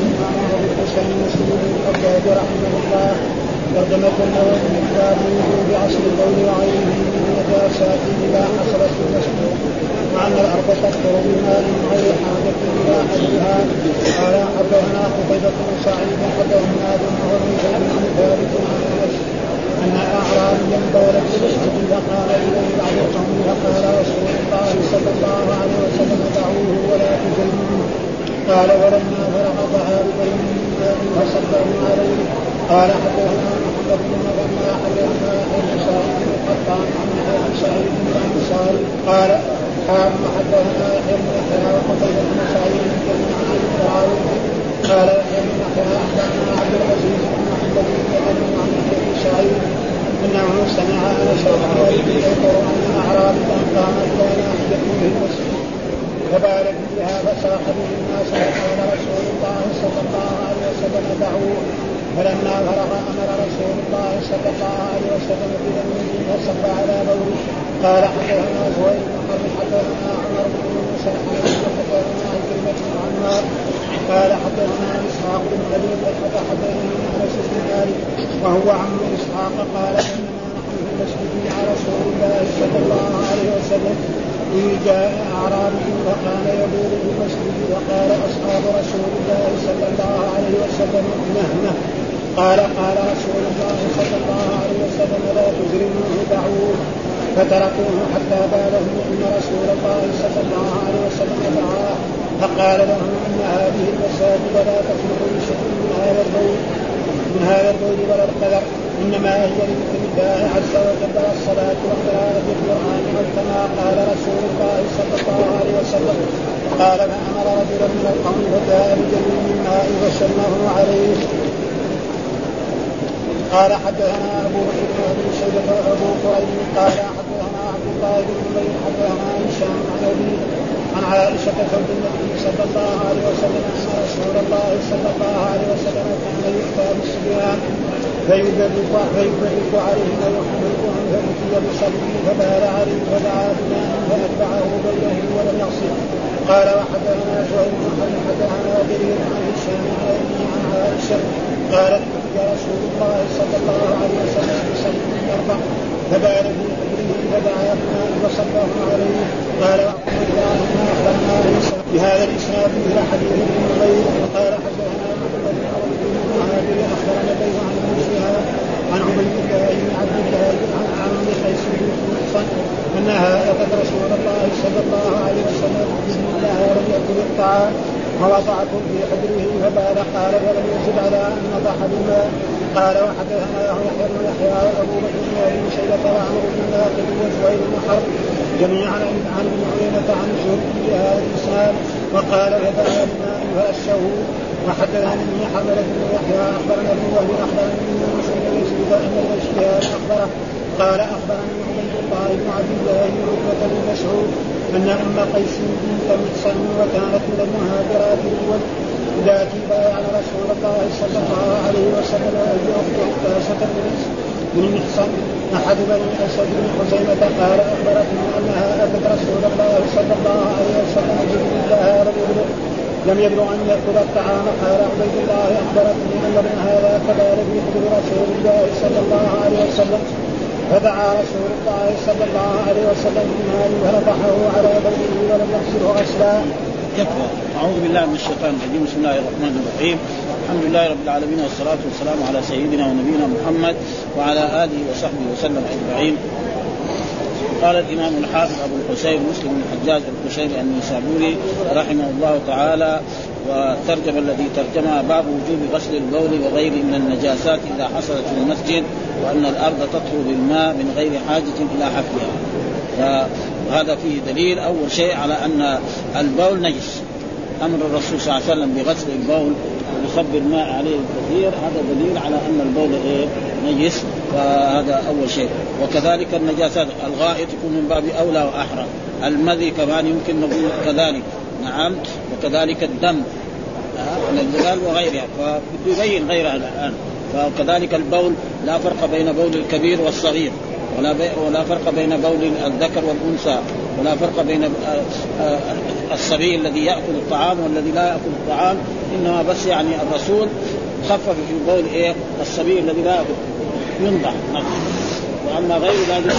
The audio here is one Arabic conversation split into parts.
الامام ابو الحسين مسلم بن الحجاج رحمه الله ترجمة النووي من كتاب وجوب عصر البول وغيره من النجاسات إذا حصلت المسجد مع أن الأرض تكثر بماء غير حاجة إلى حدها قال حدثنا قتيبة بن سعيد حدثنا ابن عمر بن ثابت عن أنس أن أعرابيا في المسجد فقال إليه بعض القوم فقال رسول الله صلى الله عليه وسلم دعوه ولا تزينوه قال ولما فرغ ببين ماء فصبه عليه. قال حدثنا محمد بن مغنى حدثنا ابن سعيد بن قطان عن سعيد بن الانصاري قال قال حدثنا يحيى بن يحيى وقتيبة بن سعيد جميعا عن الطاووس قال يحيى بن اخبرنا عبد العزيز بن محمد بن يحيى عن أبي سعيد إنه سمع أنس بن مالك يذكر ان اعرابا قام إلى ناحيه في المسجد فبال فيها فساق به الناس فقال رسول الله صلى الله عليه وسلم دعوه فلما فرغ أمر رسول الله صلى الله عليه وسلم بذنبه فصب على بوله قال حدثنا زهير بن حرب حدثنا عمر بن موسى حدثنا بن عمار قال حدثنا إسحاق بن ابي طلحه حدثنا أنس بن مالك وهو عم إسحاق قال إنما نحن في المسجد مع رسول الله صلى الله عليه وسلم. إذ جاء أعرابي فقال يبول في المسجد وقال أصحاب رسول الله صلى الله عليه وسلم مهمه قال قال رسول الله صلى الله عليه وسلم لا تجرموه دعوه. فتركوه حتى بالهم إن رسول الله صلى الله عليه وسلم دعاه. فقال لهم إن هذه المساجد لا تصلح لشيء من هذا البول من هذا البول ولا القدر. إنما هي لذكر الله عز وجل والصلاه وقراءه القرآن أو كما قال رسول الله صلى الله عليه وسلم قال فامر رجلا من القوم فجاء بجميع الماء وشنه عليه. قال حدثنا أبو بكر بن ابي شيبه وابو قريب قال حدثنا عبد الله بن ابي حدثنا هشام عن أبي عن عائشة زوج النبي صلى الله عليه وسلم أن رسول الله صلى الله عليه وسلم كان يؤتى بالصبيان فيبرك فيبرك عليهم ويحملهم فأتي بصبي فبال عليه فدعا بماء فأتبعه بينه ولم يغسل قال وحدثنا زهير بن حرب حدثنا جرير عن هشام عن عن عائشه قالت يا رسول الله صلى الله عليه وسلم. بصبي يرضع فبال في قبره فدعا بماء فصبه عليه قال ما اخبرنا بهذا الاسناد مثل حديث ابن نمير وقال حدثنا محمد بن بن عامر اخبرنا بين عن عن عبيد الله بن عبد الله عن قيس بن محصن أنها أتت رسول الله صلى الله عليه وسلم بسم الله ولم ياكل الطعام فوضعته في حجره فبال قال ولم يزد على أن نضح بالماء قال وحدثنا يحيى بن يحيى وأبو بكر بن أبي شيبة وعمرو بن ناقد وزهير بن حرب جميعا عن ابن عيينة عن زهد بهذا الاسناد وقال فدعا بماء فرشه وحدثني حمله بن يحيى أخبرنا ابن وهب اخبرني ابن مسلم ان الاجتهاد اخبره قال أخبرني عبيد الله بن عبد الله بن عتبة بن مسعود أن أم قيس بنت محصن وكانت من المهاجرات الأول التي بايعن رسول الله صلى الله عليه وسلم وهي اخت عكاشة بن محصن أحد بني أسد بن خزيمة. قال أخبرتني انها اتت رسول الله صلى الله عليه وسلم جبريل لها رجل لم يبلغ أن ياكل الطعام قال عبيد الله اخبرتني أن ابن هذا كذلك يخبر رسول الله صلى الله عليه وسلم. فدعا رسول الله صلى الله عليه وسلم بمال فنضحه على بيته ولم يغسله غسلا. يكفى أعوذ بالله من الشيطان الرجيم. بسم الله الرحمن الرحيم. الحمد لله رب العالمين والصلاة والسلام على سيدنا ونبينا محمد وعلى آله وصحبه وسلم أجمعين. قال الإمام الحافظ أبو الحسين مسلم بن الحجاج القشيري النيسابوري رحمه الله تعالى والترجمه الذي ترجمها باب وجوب غسل البول وغيره من النجاسات إذا حصلت في المسجد وأن الأرض تطهر بالماء من غير حاجة إلى حفلها فهذا فيه دليل أول شيء على أن البول نجس. أمر الرسول صلى الله عليه وسلم بغسل البول ويصب الماء عليه الكثير هذا دليل على أن البول إيه؟ نجس فهذا أول شيء. وكذلك النجاسات الغائط يكون من باب أولى وأحرى. المذي كمان يمكن نقول كذلك. نعم. وكذلك الدم. من الجبال وغيرها. فبده يبين غيرها الآن. فكذلك البول لا فرق بين بول الكبير والصغير. ولا ولا فرق بين بول الذكر والأنثى. ولا فرق بين الصبي الذي يأكل الطعام والذي لا يأكل الطعام. إنما بس يعني الرسول خفف في قول إيه؟ الصبي الذي لا يأكل. ينضح وأما غيره لازم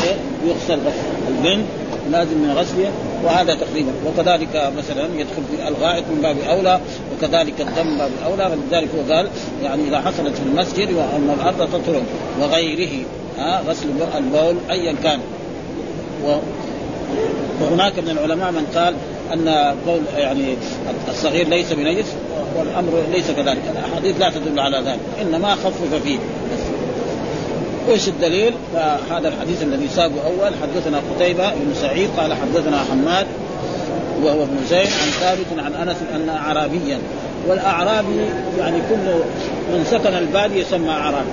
يغسل بس البنت لازم من غسله وهذا تقريبا. وكذلك مثلا يدخل في الغائط من باب أولى وكذلك الدم من باب أولى. فلذلك هو قال يعني إذا حصلت في المسجد وان الأرض تطرد وغيره. ها غسل البول ايا كان. و وهناك من العلماء من قال أن قول يعني الصغير ليس بنجس والأمر ليس كذلك. الأحاديث لا تدل على ذلك إنما خفف فيه. إيش الدليل؟ فهذا الحديث الذي سابه أول حدثنا قتيبة بن سعيد قال حدثنا حماد وهو ابن زيد عن ثابت عن أنس أن اعرابيا. والأعرابي يعني كل من سكن البادية يسمى أعرابي.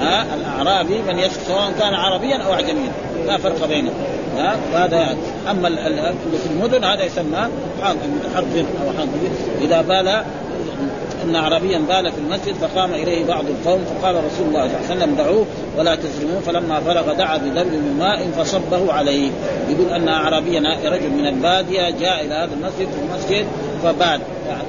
ها؟ الأعرابي من يسكن سواء كان عربيا أو اعجميا لا فرق بينهم. ها؟ وهذا يعني. أما اللي في المدن هذا يسمى متحرف أو حاضر إذا بال أن اعرابيا بال في المسجد فقام إليه بعض القوم فقال رسول الله صلى الله عليه وسلم دعوه ولا تزرموه فلما فرغ دعا بذنب من ماء فصبه عليه. يقول أن اعرابيا رجل من البادية جاء إلى هذا المسجد في المسجد فبال يعني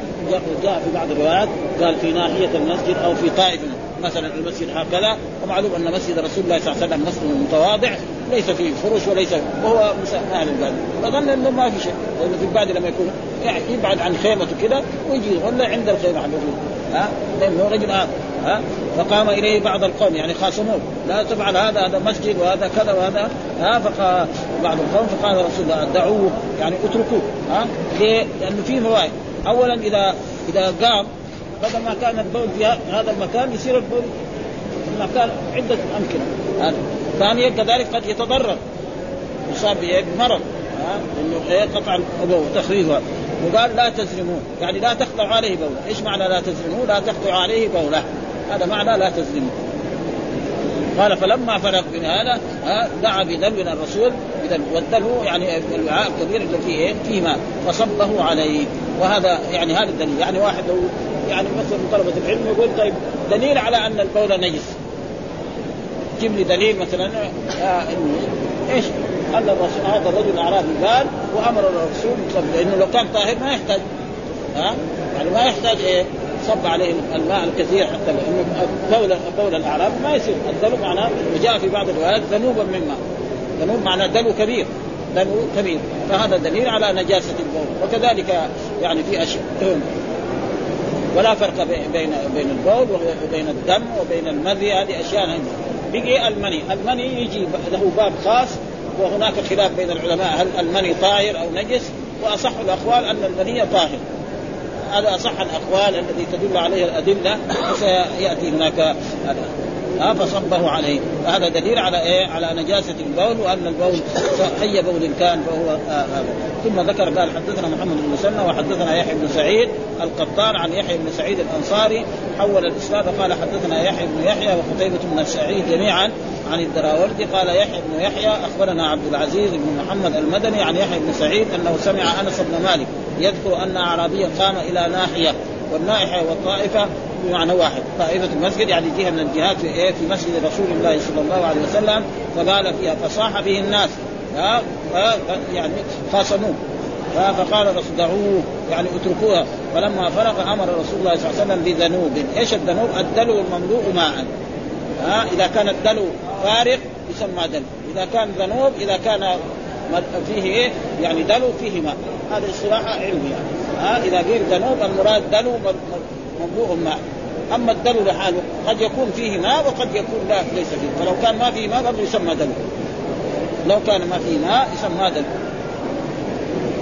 جاء في بعض الروايات قال في ناحية المسجد أو في طائف مثلا المسجد هكذا. ومعلوم أن مسجد رسول الله صلى الله عليه وسلم مسجد متواضع. ليس فيه فرش وليس وهو أهل البلد فظن إنه ما في شيء. لأنه في البلد لما يكون يعني يبعد عن خيمته كذا ويجي ولا عند الخيمة حقته ها؟ لأنه رجل آه. ها؟ فقام إليه بعض القوم يعني خاصموه. لا تفعل هذا هذا مسجد وهذا كذا وهذا. ها؟ فقال بعض القوم فقال رسول الله دعوه يعني اتركوه. ها؟ ليه؟ لأنه في فوائد. اولا اذا إذا قام بدل ما كان البول في هذا المكان يصير البول في مكان عدة أمكنة. هذا ثانيا كذلك قد يتضرر. يصاب بمرض. ها؟ إنه قطع البول تخريجها وقال لا تزرموه. يعني لا تقطع عليه بوله. إيش معنى لا تزرموه؟ لا تقطع عليه بوله. هذا معنى لا تزرموه. قال فلما فرغ من هذا دعا بدلو الرسول والدلو يعني الوعاء الكبير اللي فيه إيه؟ فيه ماء فصبه عليه. وهذا يعني هذا الدليل. يعني واحد لو يعني مثلا طلبة العلم يقول طيب دليل على أن البول نجس. جيب لي دليل مثلا إيش؟ أن الرسول هذا الرجل اعرابي قال وأمر الرسول لأنه لو كان طاهر ما يحتاج. ها؟ يعني ما يحتاج إيه؟ صب عليه الماء الكثير حتى لأنه بول بول الأعراب ما يصير. الذنوب معناه وجاء في بعض الروايات ذنوبا من ماء ذنوب معناه دلو كبير. دلو كبير. فهذا دليل على نجاسة البول. وكذلك يعني في أشياء. ولا فرق بين بين البول وبين الدم وبين المذي. هذه أشياء بقي المني، المني يجي له باب خاص وهناك خلاف بين العلماء. هل المني طاهر أو نجس؟ وأصح الأقوال أن المني طاهر. هذا أصح الأقوال الذي تدل عليه الأدلة. وسيأتي هناك ها فصبه عليه فهذا دليل على إيه؟ على نجاسة البول وأن البول اي بول كان فهو هذا آه ثم ذكر قال حدثنا محمد بن مسنى وحدثنا يحيى بن سعيد القطان عن يحيى بن سعيد الأنصاري حول الإسناد قال حدثنا يحيى بن يحيى وقتيبة بن سعيد جميعا عن الدراوردي قال يحيى بن يحيى أخبرنا عبد العزيز بن محمد المدني عن يحيى بن سعيد أنه سمع أنس بن مالك يذكر أن اعرابيا قام إلى ناحية والنائحه والطائفة بمعنى واحد. طائفة المسجد يعني جهة من الجهات في إيه؟ في مسجد رسول الله صلى الله عليه وسلم فقال فيها فصاح به الناس. ها؟ يعني خاصموه فقال الرسول دعوه. يعني اتركوها. فلما فرغ أمر رسول الله صلى الله عليه وسلم بذنوب، إيش الذنوب؟ الدلو المملوء ماء. ها؟ إذا كان الدلو فارغ يسمى دلو، إذا كان ذنوب إذا كان فيه إيه؟ يعني دلو فيه ماء، هذا اصطلاح علمي يعني. ها؟ إذا قيل ذنوب المراد دلو مملوء ماء. أما الدلو لحاله قد يكون فيه ماء وقد يكون لا ليس فيه. فلو كان ما فيه ماء برضه يسمى دلو. لو كان ما فيه ماء يسمى دلو.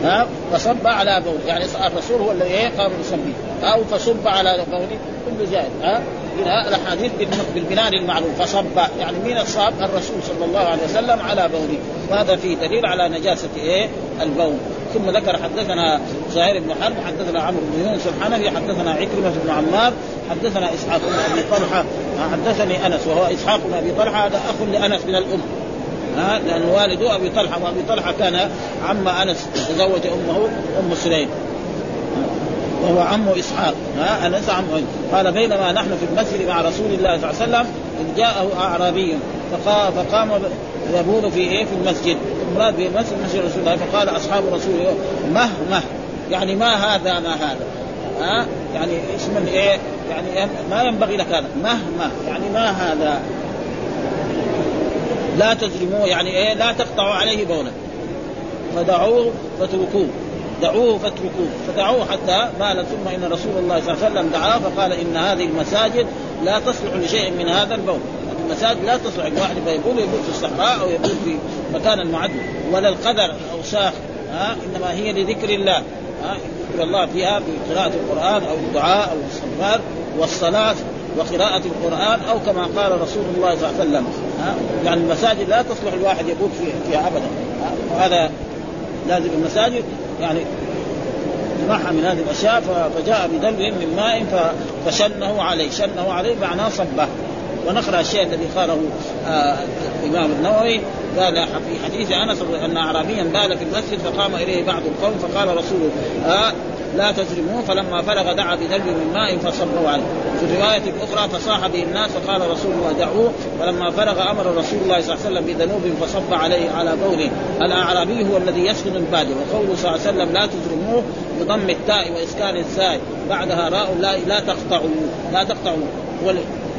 ها؟ فصب على بول. يعني الرسول هو الذي إيه؟ قام يصلي أو فصب على بول. كل زائد ها؟ هنا الأحاديث بالبنان المعلوم فصب. يعني مين الصاب الرسول صلى الله عليه وسلم على بوله وهذا فيه دليل على نجاسة إيه؟ البول. ثم ذكر حدثنا زهير بن حرب حدثنا عمرو بن يونس الحنفي حدثنا عكرمة بن عمار حدثنا إسحاق بن أبي طلحة. حدثني أنس وهو إسحاق بن أبي طلحة هذا أخ لأنس من الأم. ها لأن والده أبي طلحة وأبي طلحة كان عم أنس تزوج أمه أم سليم. وهو عم إسحاق. ها أنس عم قال بينما نحن في المسجد مع رسول الله صلى الله عليه وسلم إذ جاءه أعرابي فقام يبول في إيه؟ في المسجد. المراد به المسجد مسجد رسول الله. فقال أصحاب رسول الله مه مه. يعني ما هذا ما هذا. ها؟ يعني اسم إيه؟ يعني ما ينبغي لك هذا. مه مه. يعني ما هذا. لا تزرموه يعني إيه؟ لا تقطعوا عليه بولا فدعوه فاتركوه. دعوه فاتركوه. فدعوه حتى مال. ثم إن رسول الله صلى الله عليه وسلم دعاه فقال إن هذه المساجد لا تصلح لشيء من هذا البول. المساجد لا تصلح الواحد يبول يبول في الصحراء أو يبول في مكان معد ولا القدر الاوساخ ها؟ إنما هي لذكر الله. ها؟ يذكر الله فيها بقراءة القرآن أو الدعاء أو الاستغفار والصلاة وقراءة القرآن أو كما قال رسول الله صلى الله عليه وسلم. ها؟ يعني المساجد لا تصلح الواحد يبول فيها أبدا. وهذا لازم المساجد يعني نحى من هذه الأشياء فجاء بدلو من ماء فشنه عليه. شنه عليه معناه صبه. ونقرأ الشيء الذي قاله آه الإمام النووي قال في حديث أنس أن اعرابيا بال في المسجد فقام إليه بعض القوم فقال رسوله آه لا تزرموه فلما فرغ دعا بدلو من ماء فصبوا عليه. في الرواية الأخرى فصاح به الناس فقال رسول الله دعوه. فلما فرغ أمر رسول الله صلى الله عليه وسلم بذنوب فصب عليه على بوله الأعرابي هو الذي يسكن البادية وقوله صلى الله عليه وسلم لا تزرموه بضم التاء وإسكان الزاي بعدها راء لا, لا تقطعوا لا تقطعوا.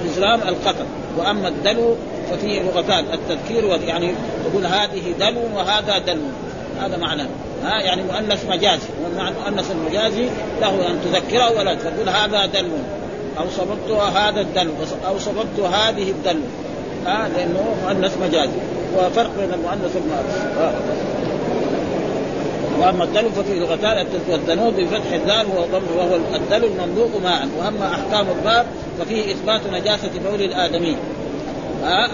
والإزرام القطع وأما الدلو ففيه لغتان التذكير يعني يقول هذه دلو وهذا دلو. هذا معناه ها يعني مؤنث مجازي. والمؤنث المجازي له أن تذكره ولا تقول هذا دلو. أو صببت هذا الدلو. أو صببت هذه الدلو. ها لأنه مؤنث مجازي. وفرق بين المؤنث والمؤنث. وأما الدلو ففيه لغتان الدلو بفتح الدال وهو وهو الدلو المملوء ماء. وأما أحكام الباب ففيه إثبات نجاسة بول الآدمي.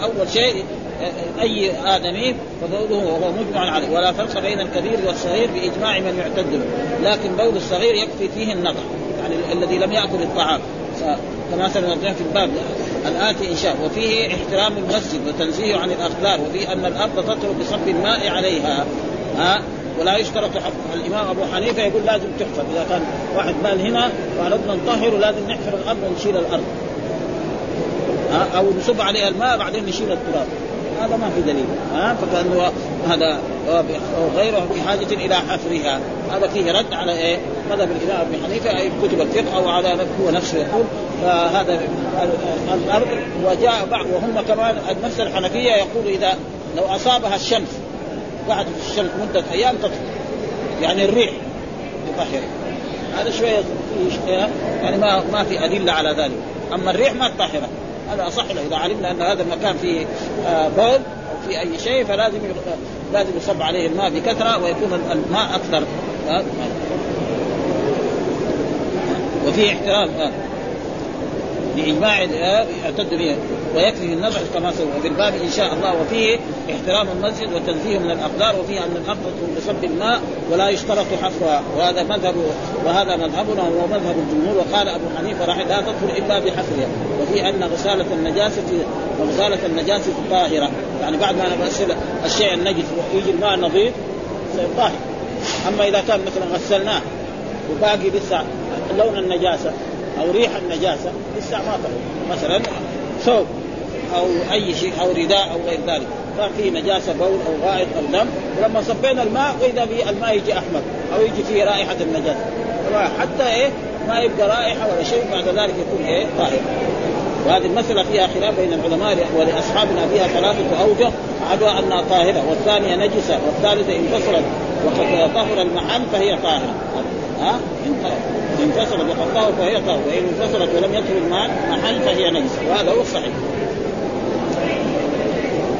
أول شيء أي آدمي فبوله وهو مجمع عليه. ولا فرق بين الكبير والصغير بإجماع من يعتد له لكن بول الصغير يكفي فيه النضح يعني الذي لم يأكل الطعام. كما سنرجع في الباب الآتي إن شاء وفيه احترام المسجد وتنزيه عن الأخلاق وفيه أن الأرض تطهر بصب الماء عليها. ها؟ ولا يشترط حفظ الإمام أبو حنيفة يقول لازم تحفظ. إذا كان واحد بال هنا وأردنا نطهره لازم نحفر الأرض ونشيل الأرض. ها؟ أو نصب عليها الماء بعدين نشيل التراب. هذا ما في دليل. ها؟ فكأنه هذا غيره بحاجه إلى حفرها. هذا فيه رد على إيه؟ مذهب الإمام ابي حنيفة أي كتب الفقه أو على هو نفسه يقول. فهذا الأرض وجاء بعض وهم كمان نفس الحنفية يقول إذا لو أصابها الشمس قعدت في الشمس مده أيام تطهر يعني الريح تطهر هذا شوية يعني ما ما في أدلة على ذلك. أما الريح ما تطهرها هذا أصح له. إذا علمنا أن هذا المكان فيه آه، بول أو في أي شيء فلازم لازم يصب عليه الماء بكثرة ويكون الماء أكثر. وفي احترام آه. باجماع يعتد به ويكفي النزع كما سوى وفي الباب إن شاء الله وفيه احترام المسجد وتنزيه من الأقدار وفيه أن الأرض بصب الماء ولا يشترط حفرها وهذا مذهب وهذا مذهبنا وهو مذهب الجمهور. وقال أبو حنيفة رحمه لا تدخل إلا بحفرها وفي أن غسالة النجاسه وغسالة النجاسة طاهرة. يعني بعد ما نغسل الشيء النجس ويجي الماء نظيف طاهر. أما إذا كان مثلا غسلناه وباقي لسه لون النجاسة أو ريح النجاسة لسه ما طهر. مثلا ثوب أو أي شيء أو رداء أو غير ذلك. كان فيه نجاسة بول أو غائط أو دم. ولما صبينا الماء وإذا به الماء يجي أحمر أو يجي فيه رائحة النجاسة. حتى إيه ما يبقى رائحة ولا شيء بعد ذلك يكون إيه طاهر. وهذه المسألة فيها خلاف بين العلماء ولأصحابنا فيها ثلاثة أوجه أحدها أنها طاهرة والثانية نجسة والثالثة انفصلت وقد طهر المحل فهي طاهرة. ها؟ انفصلت وقد طهر فهي طاهرة وإن انفصلت ولم يدخل الماء محل فهي نجسة وهذا هو الصحيح.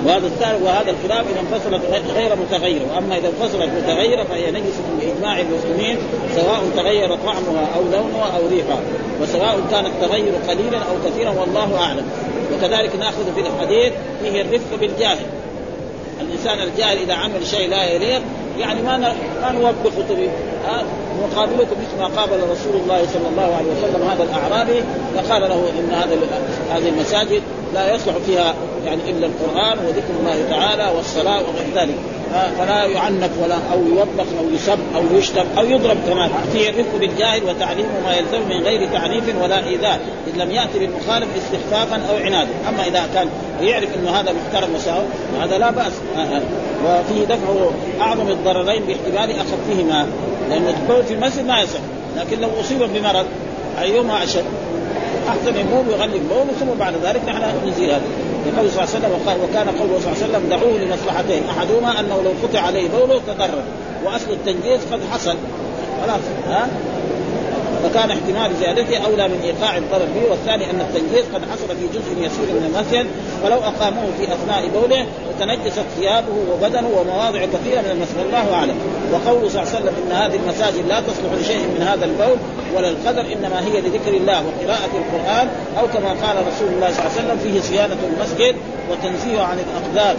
وهذا الثالث وهذا الخلاف إذا انفصلت غير متغيرة وأما إذا انفصلت متغيرة فهي نجسه بإجماع المسلمين سواء تغير طعمها أو لونها أو ريحها وسواء كان التغير قليلا أو كثيرا والله أعلم. وكذلك نأخذ في الحديث فيه الرفق بالجاهل. الإنسان الجاهل إذا عمل شيء لا يليق يعني ما ما نوقفه طريق نقابلكم مثل ما قابل رسول الله صلى الله عليه وسلم هذا الأعرابي فقال له إن هذا هذه المساجد لا يصلح فيها يعني إلا القرآن وذكر الله تعالى والصلاة وغير ذلك. فلا يعنف ولا أو يوبخ أو يسب أو يشتم أو يضرب كمان فيه الرفق بالجاهل وتعليمه ما يلزم من غير تعنيف ولا إيذاء. إذ لم يأتي بالمخالف استخفافا أو عنادا. أما إذا كان يعرف إنه هذا محترم وساوي هذا لا بأس. وفيه دفع أعظم الضررين باحتمال اخفهما لأن البول في المسجد ما يصح لكن لو أصيب بمرض أيهما أشد؟ أحسن يقوم ويغلق بول ثم بعد ذلك نحن نزيل هذا لقول صلى الله عليه وسلم وكان قوله صلى الله عليه وسلم دعوه لمصلحتين أحدهما أنه لو قطع عليه بوله تضرر وأصل التنجيز قد حصل. خلاص ها؟ فكان احتمال زيادته أولى من إيقاع الضرر به والثاني أن التنجيز قد حصل في جزء يسير من المسجد فلو أقاموه في أثناء بوله تنجست ثيابه وبدنه ومواضع كثيرة من المسجد. الله أعلم. وقوله صلى الله عليه وسلم إن هذه المساجد لا تصلح لشيء من هذا البول ولا القدر إنما هي لذكر الله وقراءة القرآن أو كما قال رسول الله صلى الله عليه وسلم فيه صيانة المسجد وتنزيه عن الاقدار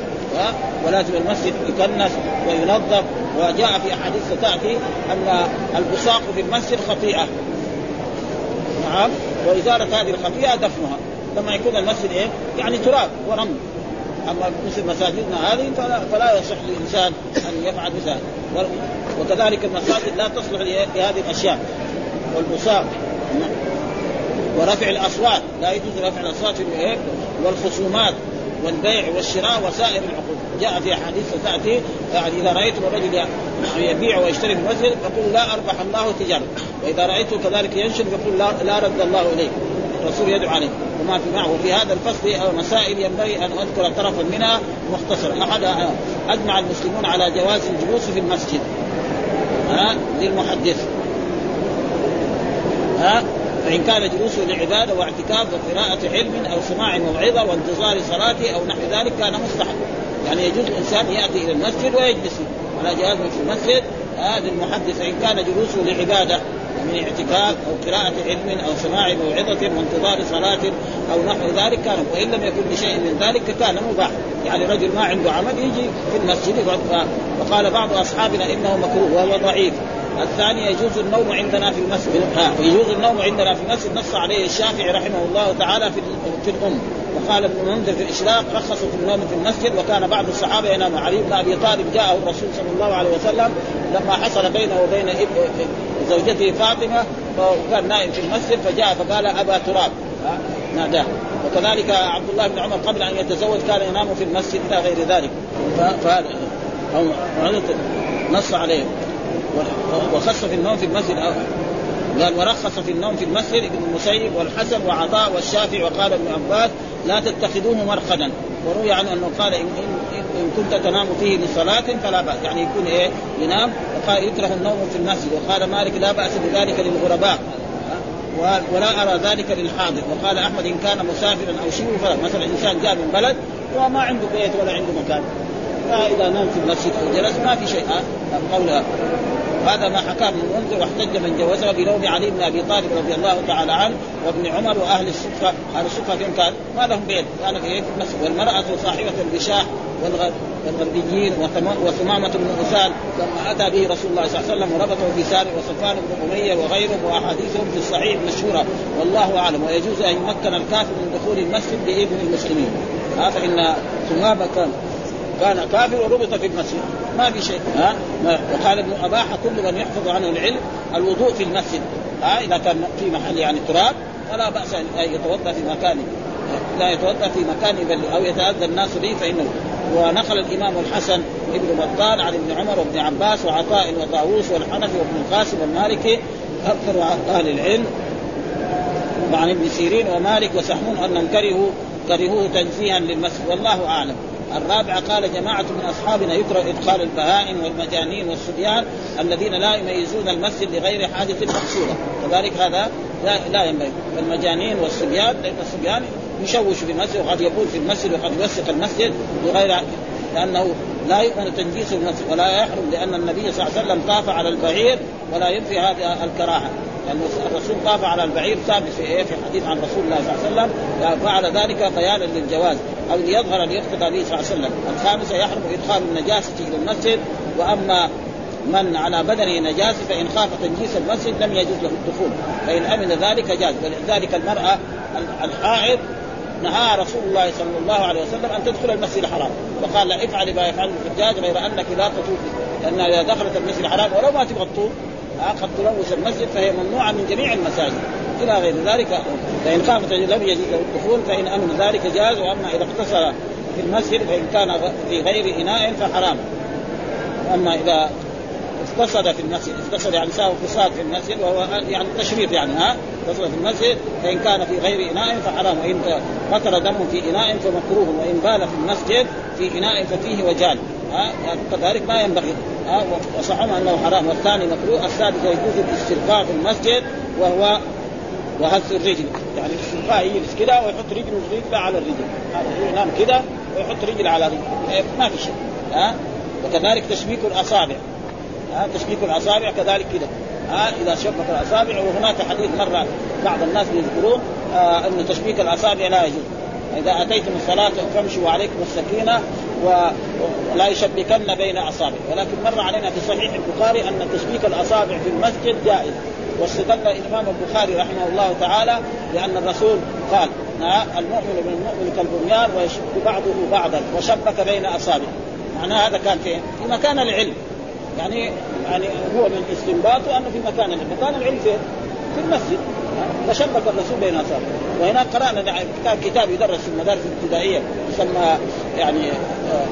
ولازم المسجد يكنس وينظف وجاء في أحاديث ستاتي أن البصاق في المسجد خطيئة. نعم وإزالة هذه الخطيئة دفنها. لما يكون المسجد إيه؟ يعني تراب ورمل. أما مثل مساجدنا هذه فلا, فلا يصح للإنسان أن يفعل مثل وكذلك المساجد لا تصلح لهذه الأشياء. والبصاق. ورفع الأصوات. لا يجوز رفع الأصوات والخصومات. والبيع والشراء وسائر العقود. جاء في أحاديث ستاتي يعني إذا رايتم الرجل يبيع ويشتري في المسجد يقول لا أربح الله تجارته وإذا رأيته كذلك ينشر يقول لا, لا رد الله اليه الرسول يدعو عليه. وما في معه وفي هذا الفصل مسائل ينبغي أن أذكر طرفا منها مختصرا. احد أجمع المسلمون على جواز الجلوس في المسجد. ها؟ للمحدث. ها؟ فإن كان جلوسه لعبادة واعتكاف وقراءة علم أو سماع موعظة وانتظار صلاة أو نحو ذلك كان مستحب. يعني يجوز الإنسان يأتي إلى المسجد ويجلس على جهاز في المسجد. هذا المحدث فإن كان جلوسه لعبادة من اعتكاف أو قراءة علم أو سماع موعظة وانتظار صلاة أو نحو ذلك كان وإن لم يكن بشيء من ذلك كان مباح. يعني رجل ما عنده عمل يجي في المسجد وقال بعض أصحابنا إنه مكروه وهو ضعيف. الثاني يجوز النوم عندنا في المسجد. يجوز النوم عندنا في المسجد نص عليه الشافعي رحمه الله تعالى في في الأم. وقال ابن منذر في الإشراق رخصوا في النوم في المسجد وكان بعض الصحابة ينام علي بن أبي طالب جاءه الرسول صلى الله عليه وسلم لما حصل بينه وبين زوجته فاطمة وكان نائم في المسجد فجاء فقال أبا تراب. ناداه. وكذلك عبد الله بن عمر قبل أن يتزوج كان ينام في المسجد إلى غير ذلك. فهذا نص عليه. وخص في النوم في المسجد قال ورخص في النوم في المسجد ابن المسيب والحسن وعطاء والشافعي وقال ابن عباس لا تتخذوه مرقدا. وروي عنه أنه قال إن, إن, ان كنت تنام فيه لصلاة فلا بأس. يعني يكون إيه؟ ينام وقال يكره النوم في المسجد. وقال مالك لا بأس بذلك للغرباء. ولا أرى ذلك للحاضر. وقال أحمد إن كان مسافرا أو شيء مثلا إنسان جاء من بلد وما عنده بيت ولا عنده مكان. فإذا نام في المسجد أو جلس ما في شيء. قولها. هذا ما حكاه ابن المنذر واحتج من جوزه بنوم علي بن أبي طالب رضي الله تعالى عنه وابن عمر وأهل الصفه، أهل الصفه فين كان؟ ما لهم بيت، كان في والمرأة صاحبة البشاح والغربيين وثمامة بن أسال لما أتى به رسول الله صلى الله عليه وسلم وربطه في سار وصفان بن أمية وغيرهم وأحاديثهم في الصحيح مشهورة. والله أعلم. ويجوز أن يمكن الكافر من دخول المسجد بإذن المسلمين. ها فإن ثمامة كان كان كافر وربط في المسجد. ما في شيء. ها؟ وقال ابن أباح كل من يحفظ عنه العلم الوضوء في المسجد. ها؟ إذا كان في محل يعني تراب فلا بأس ان يتوضأ في مكانه. لا يتوضأ في مكان بل أو يتأذى الناس به فإنه. ونقل الإمام الحسن ابن بطال عن ابن عمر وابن عباس وعطاء وطاووس والحنفي وابن القاسم والمالكي أكثر أهل العلم وعن ابن سيرين ومالك وسحمون انهم كرهوا كرهوه تنزيها للمسجد. والله أعلم. الرابعة قال جماعة من أصحابنا يكره إدخال البهائم والمجانين والصبيان الذين لا يميزون المسجد لغير حاجة مقصودة كذلك هذا لا, لا ينبغي. المجانين والصبيان لأن الصبيان يشوش في المسجد وقد يقول في المسجد وقد يوسخ المسجد لغير لأنه لا يؤمن تنجيس المسجد ولا يحرم لأن النبي صلى الله عليه وسلم طاف على البعير ولا ينفي هذه الكراهة. لأن الرسول طاف على البعير ثابت في إيه؟ في حديث عن رسول الله صلى الله عليه وسلم فعل ذلك بيانا للجواز. أو ليظهر ليقتدى به صلى الله عليه وسلم، الخامسة يحرم إدخال النجاسة إلى المسجد وأما من على بدنه نجاسة فإن خاف تنجيس المسجد لم يجوز له الدخول، فإن أمن ذلك جاز، ولذلك المرأة الحائض نهى رسول الله صلى الله عليه وسلم أن تدخل المسجد الحرام وقال لا افعل ما يفعل الحجاج غير أنك لا تطوفي لأن إذا دخلت المسجد الحرام ولو ما تبغى تطوف قد تلوث المسجد فهي ممنوعة من جميع المساجد. إلى غير ذلك. فإن خافت لم يجد له الدخول فإن أمن ذلك جاز وأما إذا اقتصر في المسجد فإن كان في غير إناء فحرام. اما إذا اقتصد في المسجد اقتصد يعني ساوى فساد في المسجد وهو يعني تشريف يعني ها اقتصد في المسجد فإن كان في غير إناء فحرام. وإن قطر دم في إناء فمكروه وإن بال في المسجد في إناء ففيه وجال ها كذلك ما ينبغي ها وصحهم أنه حرام. والثاني مكروه الثالث يجوز الاستلقاء في المسجد وهو وهز الرجل يعني الاستلقاء يجلس كده ويحط رجله رجله على الرجل. ينام كده ويحط رجل على رجل. إيه، ما في شيء ها؟ وكذلك تشبيك الأصابع. ها؟ تشبيك الأصابع كذلك كده. ها؟ إذا شبك الأصابع وهناك حديث مرة بعض الناس يذكرون آه إن تشبيك الأصابع لا يجوز. إذا أتيتم الصلاة فامشوا وعليكم السكينة ولا يشبكن بين اصابع ولكن مر علينا في صحيح البخاري أن تشبيك الأصابع في المسجد جائز واستدل الإمام البخاري رحمه الله تعالى لأن الرسول قال المؤمن بالمؤمن كالبنيان ويشبك بعضه بعضا وشبك بين اصابعه معناه هذا كان فين؟ في مكان العلم يعني يعني هو من استنباطه انه في مكان العلم، مكان العلم فين؟ في المسجد فشبك الرسول بين اصابعه وهناك قرأنا كتاب كتاب يدرس في المدارس الابتدائية يسمى يعني آه،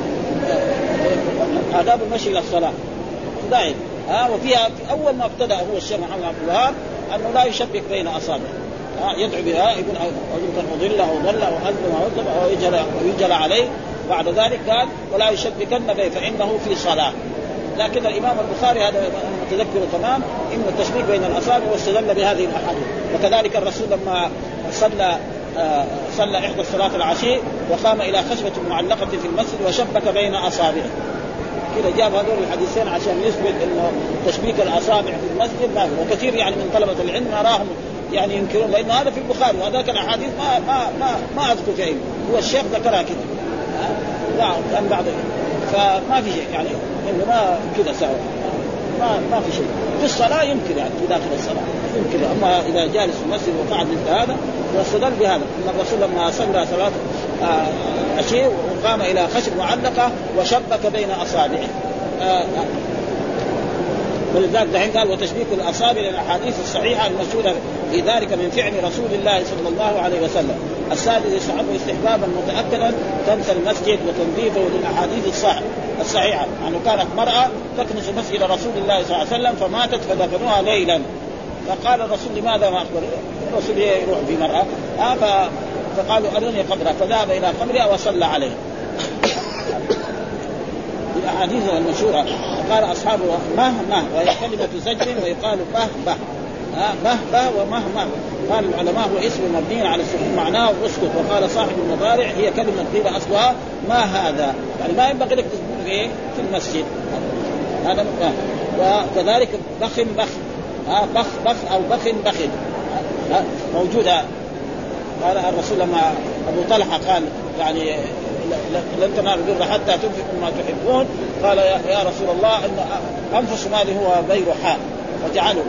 آه، آداب المشي إلى الصلاة. ابتدائي. ها وفيها في أول ما ابتدأ هو الشيخ محمد عبد الوهاب أنه لا يشبك بين اصابعه يدعو بها يقول يمكن أو ضل أو اذن أو اذن أو يجل ويجل عليه. بعد ذلك قال ولا يشبكن به فإنه في صلاة. لكن الإمام البخاري هذا متذكر تمام. إن التشبيك بين الأصابع واستدل بهذه الأحاديث. وكذلك الرسول لما صلى آه صلى إحدى الصلاه العشي وقام إلى خشبة معلقة في المسجد وشبك بين أصابعه. كذا جاب هذول الحديثين عشان يثبت انه تشبيك الأصابع في المسجد ما وكثير يعني من طلبة العلم اراهم يعني ينكرون لأنه هذا في البخاري. وهذاك الأحاديث ما ما ما ما أذكر في هو الشيخ ذكرها كذا. كان بعض فما في شيء يعني. انه ما كذا سوا ما ما في شيء. في الصلاة يمكن يعني في داخل الصلاة. يمكن. أما إذا جالس في المسجد وفعل مثل هذا واستدل بهذا. إن الرسول لما صلى صلاة آه وقام إلى خشب معلقة وشبك بين أصابعه. آه ولذلك دحين قال وتشبيك الأصابع الاحاديث الصحيحة المشهوره في ذلك من فعل رسول الله صلى الله عليه وسلم. السادس يستحب استحبابا متاكدا تنسى المسجد وتنظيفه للأحاديث الصحيحة. الصحيحه يعني كانت مرأة تكنس مسجد رسول الله صلى الله عليه وسلم فماتت فدفنوها ليلا. فقال الرسول لماذا ما أخبر؟ الرسول يروح في مرأة. آه فقالوا أروني قبرها فذهب إلى قبرها وصلى عليها الاحاديث المشهورة. قال أصحابه مه مه. وهي كلمة زجر ويقال به به. ها به به ومه مه قال العلماء هو اسم مبني على السكون. معناه اسكت. وقال صاحب المضارع هي كلمة قيل أصلها ما هذا. يعني ما ينبغي لك تقول في في المسجد. هذا وكذلك بخ بخ. ها بخ بخ أو بخ بخ. موجود قال الرسول لما أبو طلحة قال يعني لن تنالوا البر حتى تنفقوا ما تحبون. قال يا رسول الله إن انفس مالي هو بير حاء فجعله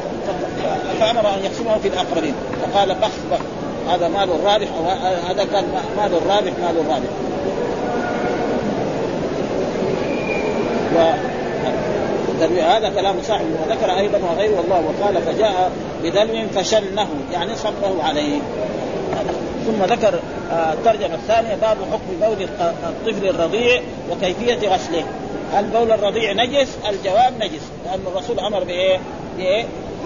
فأمر أن يقسمه في الأقربين فقال بخ بخ هذا مال الرابح أو هذا كان مال الرابح مال الرابح و هذا كلام صاحب وذكر أيضا وغيره والله وقال فجاء بدلو فشنه يعني صبه عليه ثم ذكر الترجمة آه، الثانية باب حكم بول الطفل الرضيع وكيفية غسله هل بول الرضيع نجس؟ الجواب نجس لأن الرسول أمر؟ بإيه؟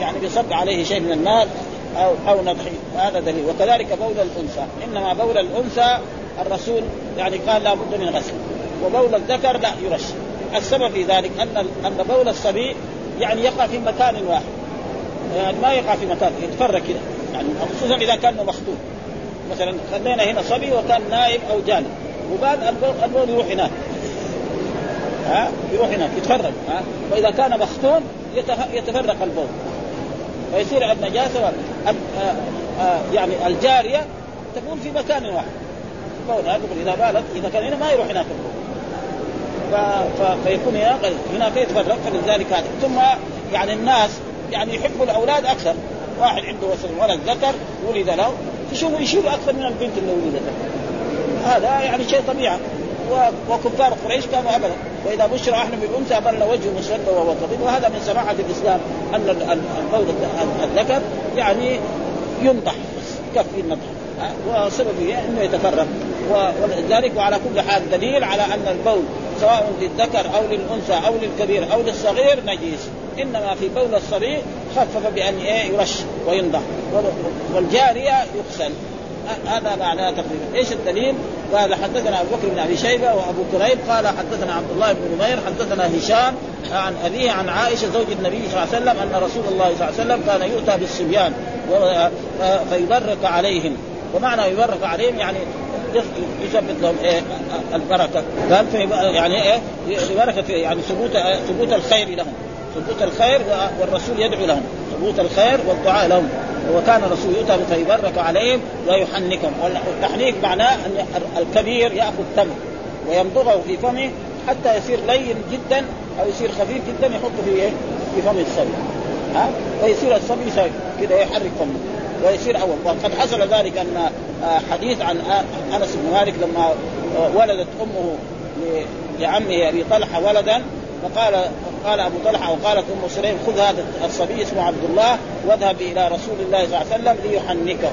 يعني بصب عليه شيء من الماء أو أو نضحي هذا دليل. وكذلك بول الأنثى. إنما بول الأنثى الرسول يعني قال لا بد من غسل. وبول الذكر لا يرش. السبب في ذلك أن أن بول الصبي يعني يقع في مكان واحد. يعني ما يقع في مكان يتفرق كده. يعني خصوصا إذا كان مخطوط مثلا خلينا هنا صبي وكان نائم أو جانب. وبعد البول يروح هناك. ها؟ يروح هناك يتفرق. ها؟ وإذا كان مختون يتفرق البول. فيصير النجاسه يعني الجارية تكون في مكان واحد. بول إذا بالت إذا كان هنا ما يروح هناك. البول فيكون هنا هناك يتفرق؟ فلذلك هذا. ثم يعني الناس يعني يحبوا الأولاد أكثر. واحد عنده مثلا ولد ذكر ولد له. تشوفوا يشيلوا أكثر من البنت اللي ولدت. هذا يعني شيء طبيعي. وكفار قريش كانوا ابدا. وإذا بشر أحد بالانثى ظل وجهه مسودا وهو طبيب. وهذا من سماحة الإسلام أن القول الذكر يعني ينضح يكفي النضح وسببه إنه يتفرق ولذلك وعلى كل حال دليل على أن البول سواء للذكر أو للأنثى أو للكبير أو للصغير نجيس. إنما في بول الصبي خفف بأن إيه يرش وينضح. والجارية يغسل. هذا معناه تقريبا. إيش الدليل؟ قال حدثنا أبو بكر بن أبي شيبة وأبو كريب قال حدثنا عبد الله بن نمير حدثنا هشام عن أبيه عن عائشة زوج النبي صلى الله عليه وسلم أن رسول الله صلى الله عليه وسلم كان يؤتى بالصبيان فيبرك عليهم. ومعنى يبرك عليهم يعني يثبت لهم إيه البركة. قال يعني إيه بركه يعني ثبوت ثبوت الخير لهم. ثبوت الخير والرسول يدعو لهم. ثبوت الخير والدعاء لهم. وكان الرسول يؤتى فيبرك عليهم ويحنكهم. والتحنيك معناه أن الكبير يأخذ تمر ويمضغه في فمه حتى يصير لين جدا أو يصير خفيف جدا يحطه في إيه؟ في فم الصبي ها؟ فيصير الصبي كذا يحرك فمه. ويصير أول. وقد حصل ذلك أن حديث عن أنس بن مالك لما ولدت أمه لعمه أبي طلحة ولدا فقال قال أبو طلحة أو قالت أم سليم خذ هذا الصبي اسمه عبد الله واذهب إلى رسول الله صلى الله عليه وسلم ليحنكه.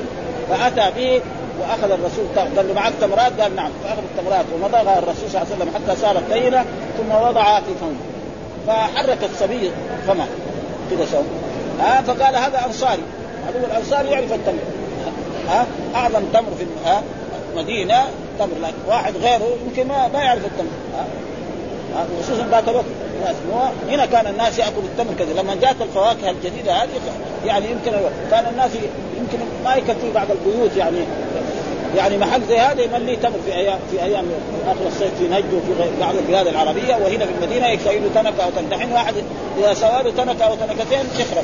فأتى به وأخذ الرسول قال له معك تمرات؟ قال نعم. فأخذ التمرات ومضغها الرسول صلى الله عليه وسلم حتى صارت لينه ثم وضعها في فمه. فحرك الصبي فمه. كذا سوى ها؟ فقال هذا أنصاري. عدو الانصار يعرف التمر. ها؟ أعظم تمر في المدينة تمر. لكن واحد غيره يمكن ما, ما يعرف التمر. ها؟ خصوصا ذاك الوقت. الناس هنا كان الناس يأكلوا التمر كذا. لما جاءت الفواكه الجديدة هذه يعني يمكن كان الناس يمكن ما يكفي بعض البيوت يعني يعني محل زي هذا يملي تمر في أيام في أيام اخر الصيف في نجد وفي بعض البلاد العربية. وهنا في المدينة يكسروا تنكة أو تنتحن. واحد إذا سوى له تنكة أو تنكتين يخرب.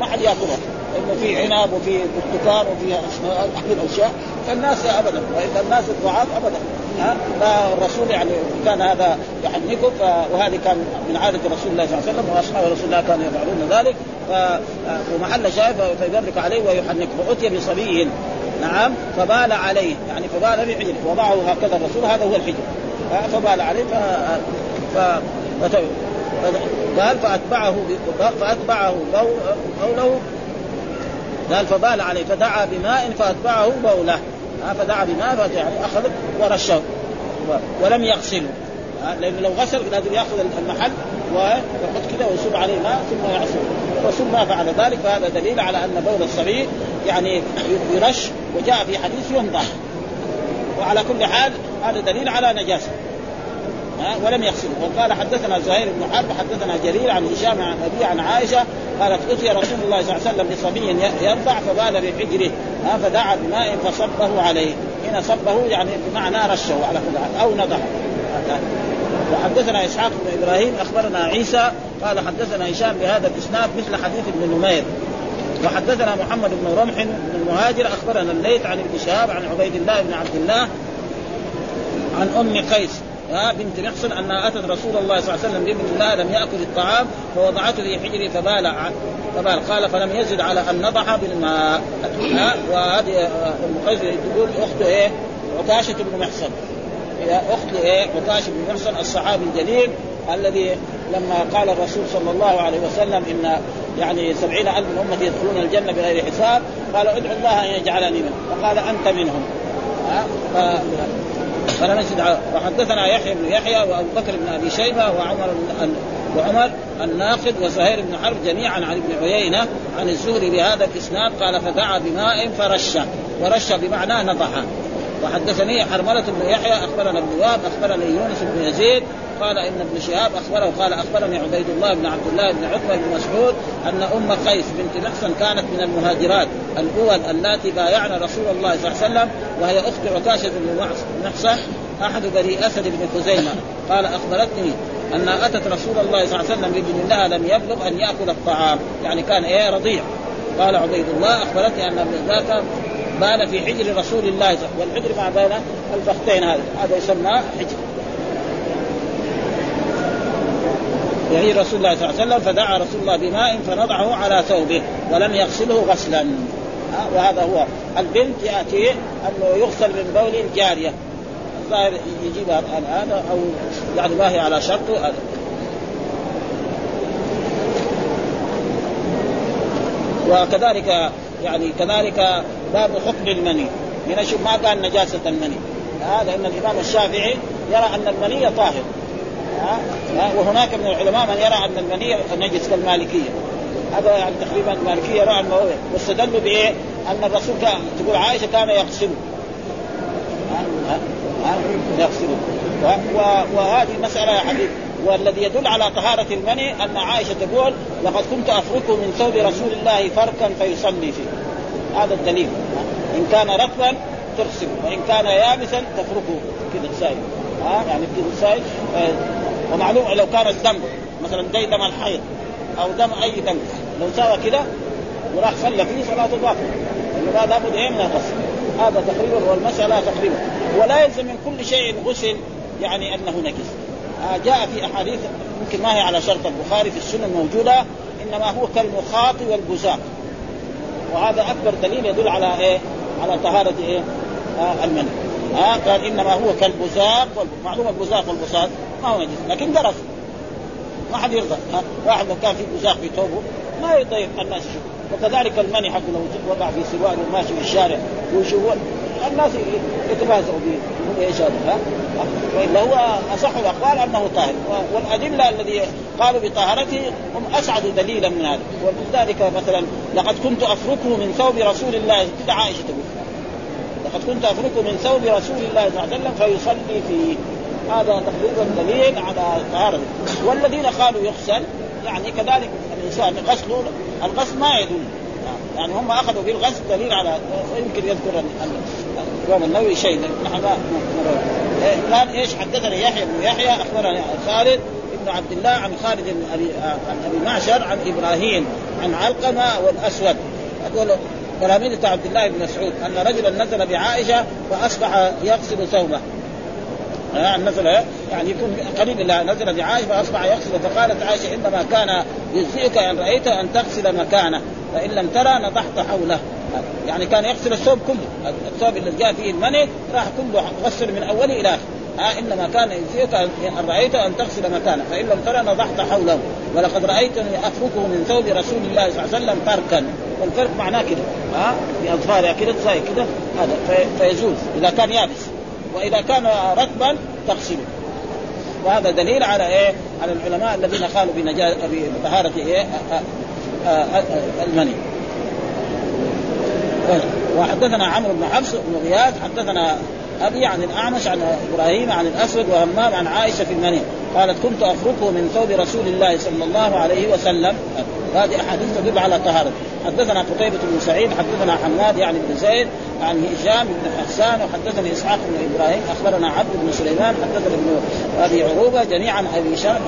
ما حد يأكلها. إنه في عنب وفي برتقال وفي هذه الأشياء فالناس ابدا. واذا الناس الضعاف ابدا. ها؟ فالرسول يعني كان هذا يحنكم وهذه كان من عادة رسول الله صلى الله عليه وسلم وأصحاب رسول الله كانوا يفعلون ذلك. ومحل شاهد فيبرك عليه ويحنكه. فأتي بصبي. نعم. فبال عليه. يعني فبال بحجره وضعه هكذا الرسول. هذا هو الحجر. فبال عليه. ف... ف... قال فأتبعه بوله قال فبال عليه فدعا بماء فأتبعه بوله. فدعا بماء يعني أخذ ورشه. ولم يغسله لأنه لو غسل لازم يأخذ المحل ويحط كذا ويصب عليه ماء ثم يغسل. الرسول ما فعل ذلك فهذا دليل على أن بول الصغير يعني يرش وجاء في حديث ينضح. وعلى كل حال هذا دليل على نجاسة. ولم يغسله وقال حدثنا زهير بن حرب حدثنا جرير عن هشام عن ابي عن عائشة قالت أتي رسول الله صلى الله عليه وسلم بصبي يرضع فبال بحجره فدعا بماء فصبه عليه. هنا صبه يعني بمعنى رشه على كل أو نضح. وحدثنا إسحاق بن إبراهيم أخبرنا عيسى قال حدثنا هشام بهذا الإسناد مثل حديث ابن نمير. وحدثنا محمد بن رمح بن المهاجر أخبرنا الليث عن ابن شهاب عن عبيد الله بن عبد الله عن أم قيس. بنت محصن أنها أتت رسول الله صلى الله عليه وسلم بابن الله لم يأكل الطعام فوضعته في حجره فبال فبال قال فلم يزد على أن نضح بالماء. وهذه أم قيس تقول اخته إيه؟ عكاشة بن محصن. أخت إيه؟ عكاشة بن محصن الصحابي الجليل الذي لما قال الرسول صلى الله عليه وسلم إن يعني سبعين ألف من أمتي يدخلون الجنة بغير حساب قال ادعو الله أن يجعلني منهم. فقال أنت منهم. فلا نجد وحدثنا يحيى بن يحيى وأبو بكر بن أبي شيبة وعمر وعمر الناقد وزهير بن حرب جميعا عن ابن عيينة عن الزهري بهذا الإسناد قال فدعا بماء فرش ورش بمعنى نضح. وحدثني حرملة بن يحيى أخبرنا ابن وهب اخبرني يونس بن يزيد قال إن ابن شهاب أخبره قال أخبرني عبيد الله بن عبد الله بن عتبه بن مسعود أن أم قيس بنت محسن كانت من المهاجرات الأول اللاتي بايعن رسول الله صلى الله عليه وسلم وهي أخت عكاشه بن محسن أحد بني أسد بن خزيمة. قال أخبرتني أن أتت رسول الله صلى الله عليه وسلم بابن الله لم يبلغ أن يأكل الطعام يعني كان إيه رضيع. قال عبيد الله أخبرتني أن ذاك بال في حجر رسول الله والحجر مع بين الفختين هذا. هذا يسمى حجر يعني رسول الله صلى الله عليه وسلم فدعا رسول الله بماء فنضعه على ثوبه ولم يغسله غسلا. وهذا هو. البنت يأتي أنه يغسل من بول الجارية. الظاهر يجيب هذا أو يعني ما هي على شرطه هذا وكذلك يعني كذلك باب حكم المني. من شوف ما قال نجاسة المني. هذا ان الإمام الشافعي يرى أن المني طاهر. ها وهناك من العلماء من يرى أن المني نجس كالمالكية. هذا يعني تقريبا المالكية يرى انه واستدلوا بإيه؟ أن الرسول كان تقول عائشة كان يغسله يغسله وهذه مسألة يا حبيبي والذي يدل على طهارة المني أن عائشة تقول لقد كنت أفركه من ثوب رسول الله فركا فيصلي فيه. هذا الدليل. إن كان رطبا تغسله وإن كان يابسا تفركه كذا سائل ها؟ يعني كذا سائل ومعلوم لو كان الدم مثلا زي دم الحيض أو دم أي دم لو سوى كذا وراح صلى فيه صلاته باطلة لأنه لابد إيه من الغسل. هذا تقريبا هو المسألة تقريبا. ولا يلزم من كل شيء غسل يعني أنه نجس. آه جاء في أحاديث يمكن ما هي على شرط البخاري في السنن موجوده إنما هو كالمخاط والبزاق. وهذا أكبر دليل يدل على إيه؟ على طهارة إيه؟ آه المني آه قال إنما هو كالبزاق معلومة البزاق والبساط ما هو نجس لكن درس ما حد يرضى آه واحد لو كان في بزاق في ثوبه ما يرضى الناس يشوفوا وكذلك المني حقه لو وضع في سروال وماشي في الشارع ويشوفون الناس يتبازغوا به. إيش هذا؟ وإلا هو أصح الأقوال أنه طاهر. والأدلة الذي قالوا بطهارته هم أسعد دليلا من هذا. ولذلك مثلا لقد كنت أفركه من ثوب رسول الله. عائشة تقول. لقد كنت أفركه من ثوب رسول الله صلى الله عليه وسلم فيصلي فيه هذا تقريبا دليل على طهارته. والذين قالوا يغسل يعني كذلك الإنسان غسله الغسل ما يدل يعني هم أخذوا في الغسل دليل على ويمكن يذكر الإمام النووي شيء نحن ما قال إيش؟ حدثنا يحيى بن يحيى أخبرنا خالد بن عبد الله عن خالد بن ابي معشر عن إبراهيم عن علقمة والأسود. هذول تلاميذ عبد الله بن مسعود أن رجلا نزل بعائشة فأصبح يغسل ثوبه. نزل يعني يكون قريب لا نزل بعائشه فأصبح يغسل فقالت عائشة إنما كان يجزئك إن رأيت أن تغسل مكانه فإن لم ترى نضحت حوله. يعني كان يغسل الثوب كله الثوب اللي جاء فيه المني راح كله غسل من أوله إلى آخره. آه إنما كان يجزئك إن رأيت أن تغسل مكانه فإن لم ترى نضحت حوله. ولقد رأيتني افركه من ثوب رسول الله صلى الله عليه وسلم فركا والفرك معناه كده. ها آه باظفارها كده زي كده؟ هذا فيجوز إذا كان يابس. وإذا كان رطبا تغسله وهذا دليل على إيه؟ على العلماء الذين قالوا بنجاة بطهارة إيه؟ المني. وحدثنا عمرو بن حفص بن غياث حدثنا أبي عن الأعمش عن إبراهيم عن الأسود وهمام عن عائشة في المني قالت كنت أفركه من ثوب رسول الله صلى الله عليه وسلم هذه أحاديث تدل على طهارته حدثنا قتيبة بن سعيد حدثنا حماد يعني بن زيد عن هشام بن حسان وحدثني إسحاق بن إبراهيم أخبرنا عبد بن سليمان حدثنا ابن أبي عروبة جميعا أبي شر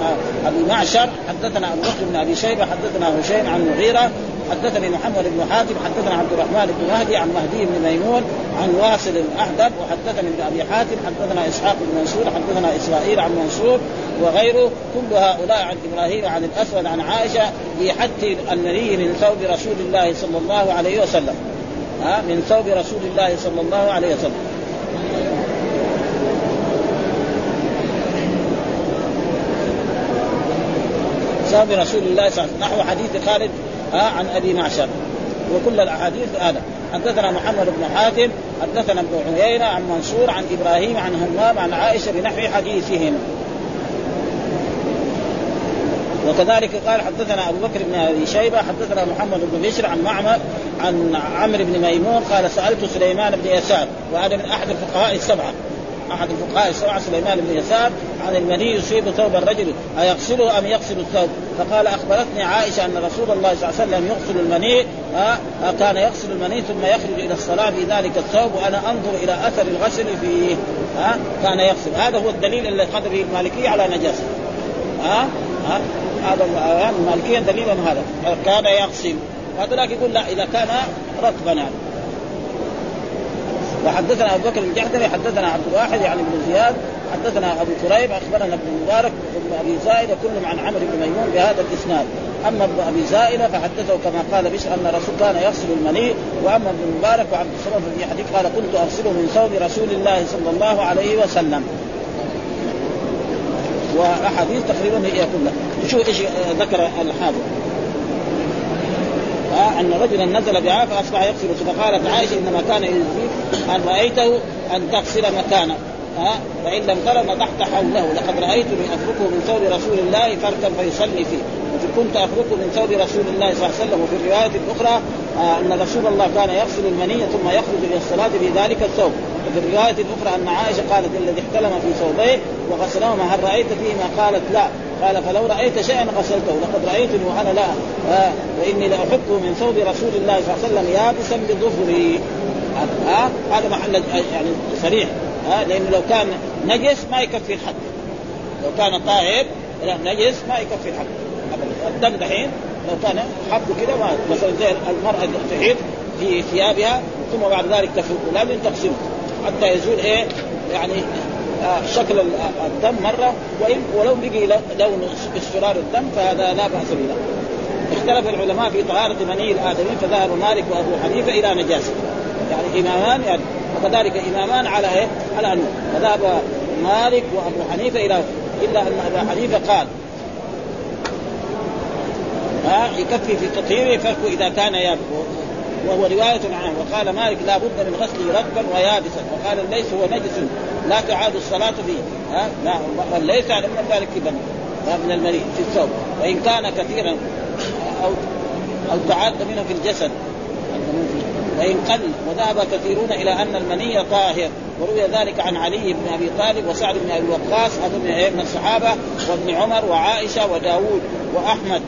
أبي معشر حدثنا أبو بكر بن أبي شيبة حدثنا هشيم عن مغيرة حدثني محمد بن حاتم حدثنا عبد الرحمن بن مهدي عن مهدي بن ميمون عن واصل الأحدب وحدثني ابن أبي حاتم حدثنا إسحاق بن منصور حدثنا إسرائيل عن منصور وغيره كل هؤلاء عن إبراهيم عن الأسود عن عائشة في حد المني من ثوب رسول الله صلى الله عليه وسلم. ها من ثوب رسول الله صلى الله عليه وسلم. ثوب رسول الله صلى الله عليه وسلم. نحو حديث خالد. ها عن أبي معشر. وكل الأحاديث هذا. حدثنا محمد بن حاتم حدثنا ابن عيينة عن منصور عن إبراهيم عن همام عن عائشة بنحو حديثهم. وكذلك قال حدثنا أبو بكر بن أبي شيبة حدثنا محمد بن بشر عن معمر عن عمرو بن ميمون قال سألت سليمان بن يسار وهذا من أحد الفقهاء السبعة. أحد الفقهاء السبعه سليمان بن يسار عن المني يصيب ثوب الرجل ايغسله أم يغسل الثوب؟ فقال أخبرتني عائشة أن رسول الله صلى الله عليه وسلم يغسل المني كان يغسل المني ثم يخرج إلى الصلاة بذلك الثوب وأنا أنظر إلى أثر الغسل فيه ها كان يغسل هذا هو الدليل الذي قدر به المالكية على نجاسة. ها ها هذا المالكية دليل هذا. كان يغسل هذا يقول لا إذا كان رطبا. وحدثنا أبو بكر الجحدري حدثنا عبد الواحد يعني بن زياد حدثنا أبو كريب أخبرنا ابن مبارك وابن أبي زايد وكلهم عن عمرو بن ميمون بهذا الإسناد. أما ابن أبي زائدة فحدثه كما قال بشر أن الرسول كان يغسل المني وأما ابن مبارك وعبد الصمد في حديث قال كنت أغسله من ثوب رسول الله صلى الله عليه وسلم. وأحاديث تقريبا هي كلها. شوف إيش ذكر الحافظ. آه أن رجلا نزل بعاء فأصبح يغسل فقالت عائشة إنما كان يزيد ان رأيته أن تغسل مكانه. ها فإن لم تر نضحت حوله. لقد رايتني افركه من ثوب رسول الله فركا فيصلي فيه. كنت افركه من ثوب رسول الله صلى الله عليه وسلم. وفي الرواية الأخرى آه أن رسول الله كان يغسل المنية ثم يخرج إلى الصلاه في ذلك الثوب. وفي الرواية الأخرى أن عائشة قالت الذي احتلم في ثوبيه وغسلهما هل رأيت فيهما؟ قالت لا. قال فلو رأيت شيئا غسلته. لقد رأيتني وأنا لا. آه وإني لاحبه من ثوب رسول الله صلى الله عليه وسلم يابسا بظفري آه هذا محل يعني صريح. لأنه لو كان نجس ما يكفي الحد. لو كان طاهر نجس ما يكفي الحد. الدم دحين لو كان حده كده ما مثلا زي المرأة تحيط في ثيابها ثم بعد ذلك تفرق لازم تغسله حتى يزول إيه؟ يعني آه شكل الدم مرة وإن ولو بقي لون اصفرار الدم فهذا لا بأس به. اختلف العلماء في طهارة مني الآدمي فذهب مالك وأبو حنيفة إلى نجاسة. يعني إمامان يعني وكذلك إمامان على إيه؟ على أنه فذهب مالك وأبو حنيفة إلى إلا أن أبا حنيفة قال. ها يكفي في تطهيره فرق إذا كان يابس وهو رواية عنه. وقال مالك لا بد من غسله رطبا ويابسا. وقال ليس هو نجس لا تعاد الصلاة فيه. ها؟ لا ليس على من ذلك من المريء في الثوب. وإن كان كثيرا أو أو تعاد منه في الجسد. وإن قل وذهب كثيرون إلى أن المني طاهر. وروي ذلك عن علي بن أبي طالب وسعد بن أبي وقاص من الصحابة وابن عمر وعائشة وداود وأحمد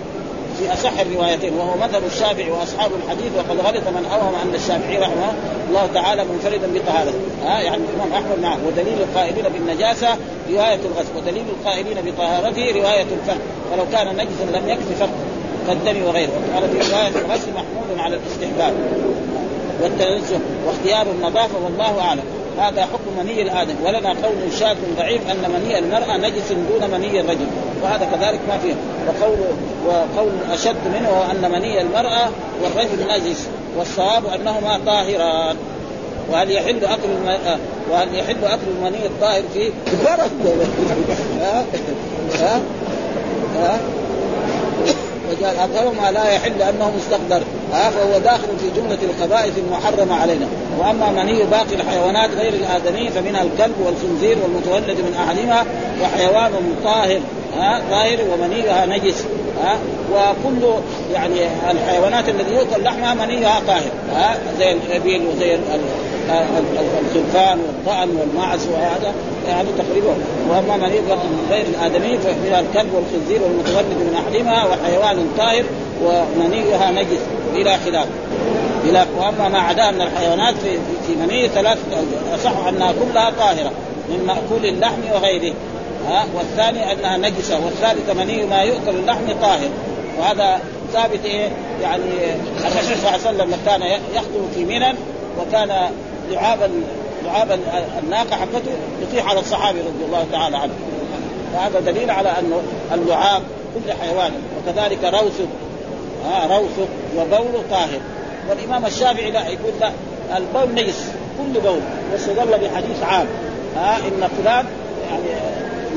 في أصح الروايتين. وهو مذهب الشافعي وأصحاب الحديث وقد غلط من أوهم أن الشافعي رحمه الله تعالى منفردا بطهارته ها يعني الإمام أحمد معه. ودليل القائلين بالنجاسة رواية الغسل ودليل القائلين بطهارته رواية الفرق. فلو كان نجسا لم يكفي فرق كالدم وغيره. وقال في رواية الغسل محمود على الاستحباب. والتنزه واختيار النظافة والله أعلم. هذا حكم مني الادم ولنا قول شاذ ضعيف أن مني المرأة نجس دون مني الرجل. وهذا كذلك ما فيه. وقول وقول أشد منه هو أن مني المرأة والرجل نجس. والصواب أنهما طاهران. وهل يحل أكل الم... وهل يحل أكل المني الطاهر فيه؟ ها؟ ها؟ ها؟ وقال أكثر ما لا يحل لأنه مستقدر. ها فهو داخل في جملة الخبائث المحرمة علينا. وأما مني باقي الحيوانات غير الآدمي فمنها الكلب والخنزير والمتولد من أحدهما وحيوان طاهر ها طاهر ومنيها نجس ها وكل يعني الحيوانات التي يؤكل لحمها منيها طاهر ها زي الإبل وزي الخلفان والضأن والمعز وهذا يعني تقريبا. واما مني غير الآدمي فمنها الكلب والخنزير والمتولد من أحدهما وحيوان طاهر ومنيها نجس بلا خلاف بلا وأما ما عداه من الحيوانات في في مني ثلاث أصح أنها كلها طاهرة من مأكول اللحم وغيره. ها والثاني أنها نجسة والثالث مني ما يؤكل اللحم طاهر. وهذا ثابت إيه؟ يعني الرسول صلى الله عليه وسلم كان يخطب في منى وكان لعاب لعاب الناقة حقته يطيح على الصحابي رضي الله تعالى عنه. وهذا دليل على انه اللعاب كل حيوان وكذلك روثه ها روثه وبوله طاهر. والإمام الشافعي لا يقول لا البول نجس كل بول. واستدل بحديث عام ها إن فلان يعني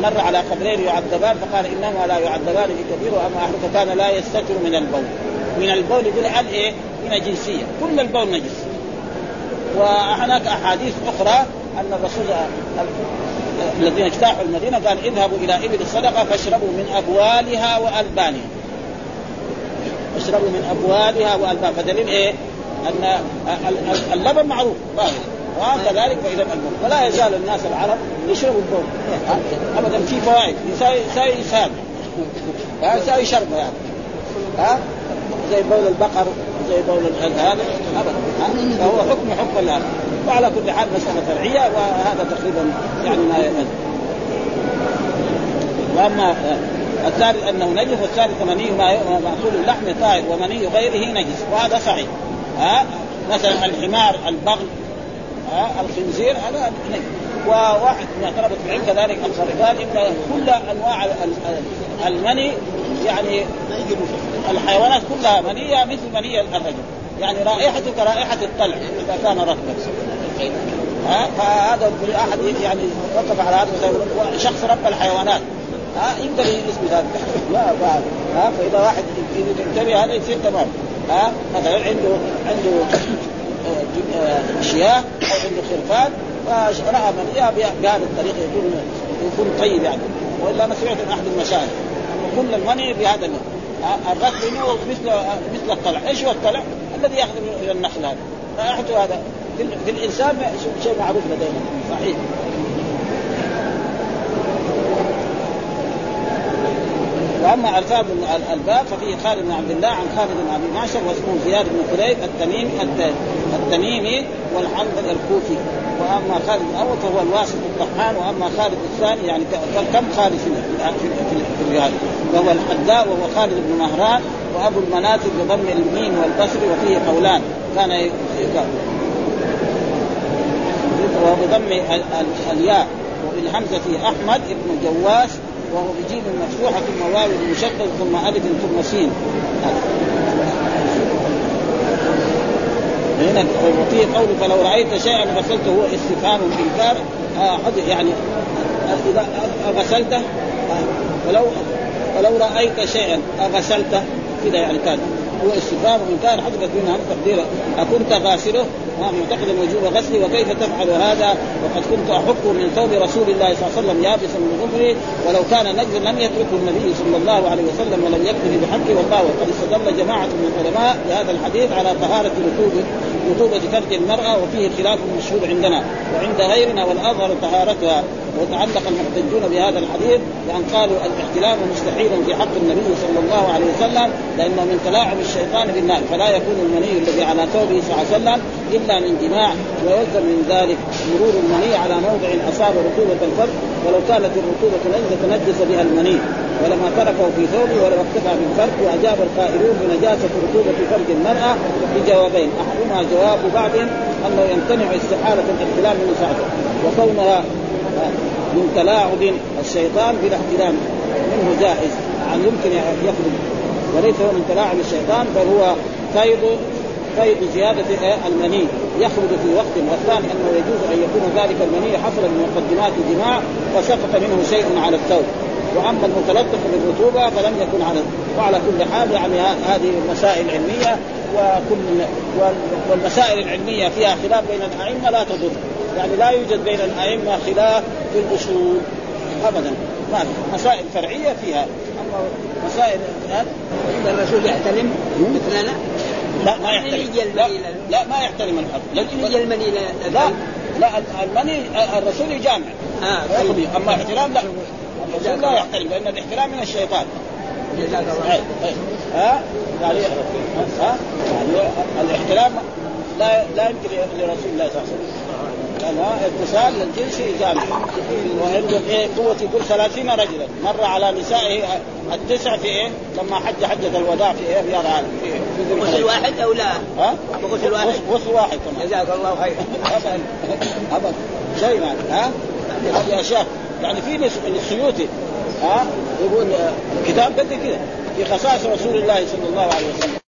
مر على قبرين يعذبان فقال إنهما لا يعذبان بكثير وأما أحدك كان لا يستتر من البول. من البول يقول عن إيه؟ من جنسية. كل البول نجس. وهناك أحاديث أخرى أن الرسول الذين اجتاحوا المدينة قال اذهبوا إلى إبل الصدقة فاشربوا من أبوالها وألبانها. اشربوا من أبوالها وألبانها. فدليل إيه؟ أن اللبن معروف ظاهر وكذلك فاذا البول فلا يزال الناس العرب يشربوا البول ابدا في فوائد. يساوي يساوي يساوي يساوي شربه يعني. ها؟ زي بول البقر. زي بول هذا ابدا. فهو حكم حكم الله وعلى كل حال مسألة فرعية وهذا تقريبا يعني ما وأما الثالث أنه نجس والثالث مني ما مأكول اللحم طاهر ومني غيره نجس. وهذا صحيح. ها؟ مثلا الحمار البغل ها؟ الخنزير هذا نجس. وواحد من طلبة العلم كذلك قال ان كل أنواع المني يعني الحيوانات كلها منية مثل منية الرجل يعني رائحته كرائحه الطلع إذا كان رطبا. ها؟ فهذا أحد يعني وقف على هذا شخص رب الحيوانات. ها؟ يقدر يثبت هذا. لا بعد ها؟ فإذا واحد ينتبه هذا يصير تمام. ها؟ مثلا عنده عنده آه، شياه أو عنده خرفان فرأى منيها بهذه الطريقة يكون يكون طيب يعني. وإلا أنا سمعت من أحد المشايخ كل المني بهذا الركب مثل مثل الطلع، إيش هو الطلع؟ الذي يأخذ إلى النخل هذا رائحته هذا. في الإنسان شيء معروف لدينا. صحيح. وأما ألفاظ الباب ففيه خالد بن عبد الله عن خالد بن ابي معشر واسمه زياد بن كليب التميمي التميمي والحنظل الكوفي. وأما خالد الأول فهو الواسط الطحان وأما خالد الثاني يعني كم خالد في في الرياض وهو الحداء وهو خالد بن مهران وأبو المناكب بضم الميم والبصر وفيه قولان. كان وبضم الياء. وبالهمزة أحمد بن جواس وهو بجيم مفتوحة ثم واو مشدد ثم ألف ثم سين. هنا وفيه قول فلو رأيت شيئا غسلته هو استفهام انكار آه يعني إذا غسلته ولو ولو رأيت شيئا أغسلته كذا يعني كان. هو استفهام انكار حذفت منها تقديره أكنت غاسله؟ معتقد وجوب غسله وكيف تفعل هذا؟ وقد كنت احكه من ثوب رسول الله صلى الله عليه وسلم يابسا من ظفره ولو كان نجزا لم يتركه النبي صلى الله عليه وسلم ولم يكتب بحقه والله. وقد استدل جماعة من العلماء بهذا الحديث على طهارة ركوبه رطوبة فرج المرأة وفيه خلاف مشهور عندنا. وعند غيرنا والأظهر طهارتها. وتعلق المحتجون بهذا الحديث بأن قالوا الاحتلام مستحيل في حق النبي صلى الله عليه وسلم لأنه من تلاعب الشيطان بالنار فلا يكون المني الذي على ثوبه صلى الله عليه وسلم إلا من جماع ويلزم من ذلك مرور المني على موضع أصاب رطوبة الفرج ولو كانت الرطوبة نجسة تنجس بها المني. ولما تركه في ثوبه ولو اكتفى بالفرق واجاب القائلون بنجاسة رطوبة فرج المرأة بجوابين أحدهما جواب بعضهم أنه يمتنع استحالة الاحتلام من ساعته وكونها من تلاعب الشيطان بلا احتلام منه جائز. يعني يمكن يخرج. وليس هو من تلاعب الشيطان بل هو فيض فيض زيادة المني. يخرج في وقت والثاني أنه يجوز أن يكون ذلك المني حصلا من مقدمات الجماع فسقط منه شيء على الثوب. وأما المتلطف بالرطوبة فلم يكن على وعلى كل حال يعني هذه مسائل علمية وكل والمسائل العلمية فيها خلاف بين الأئمة لا تضر. يعني لا يوجد بين الأئمة خلاف في الأصول. ابدا. ما مسائل فرعية فيها. أما مسائل الرسول يحترم مثلنا؟ لا ما يحترم. لا, لا ما يحترم الحد يجي المني لا لا المني الرسول يجامع. آه طيب. اما احترام لا. الرسول لا يحترم لأن الاحترام من الشيطان. جزاك الله. ها؟ يعني ها؟ يعني الاحترام لا لا يمكن لرسول الله صلى الله عليه وسلم. اتصال للجنس جامع وعنده إيه قوة يقول ثلاثين رجلا؟ مر على نسائه التسع في إيه؟ لما حج حجة الوداع في إيه؟ في هذا في غسل واحد أو لا؟ ها؟ غسل واحد. غسل واحد كمان. جزاك الله خير. ابدا. ابدا. شيء يعني ها؟ هذه أشياء. يعني في السيوطي ها؟ يقول كتاب قد كذا في خصائص رسول الله صلى الله عليه وسلم.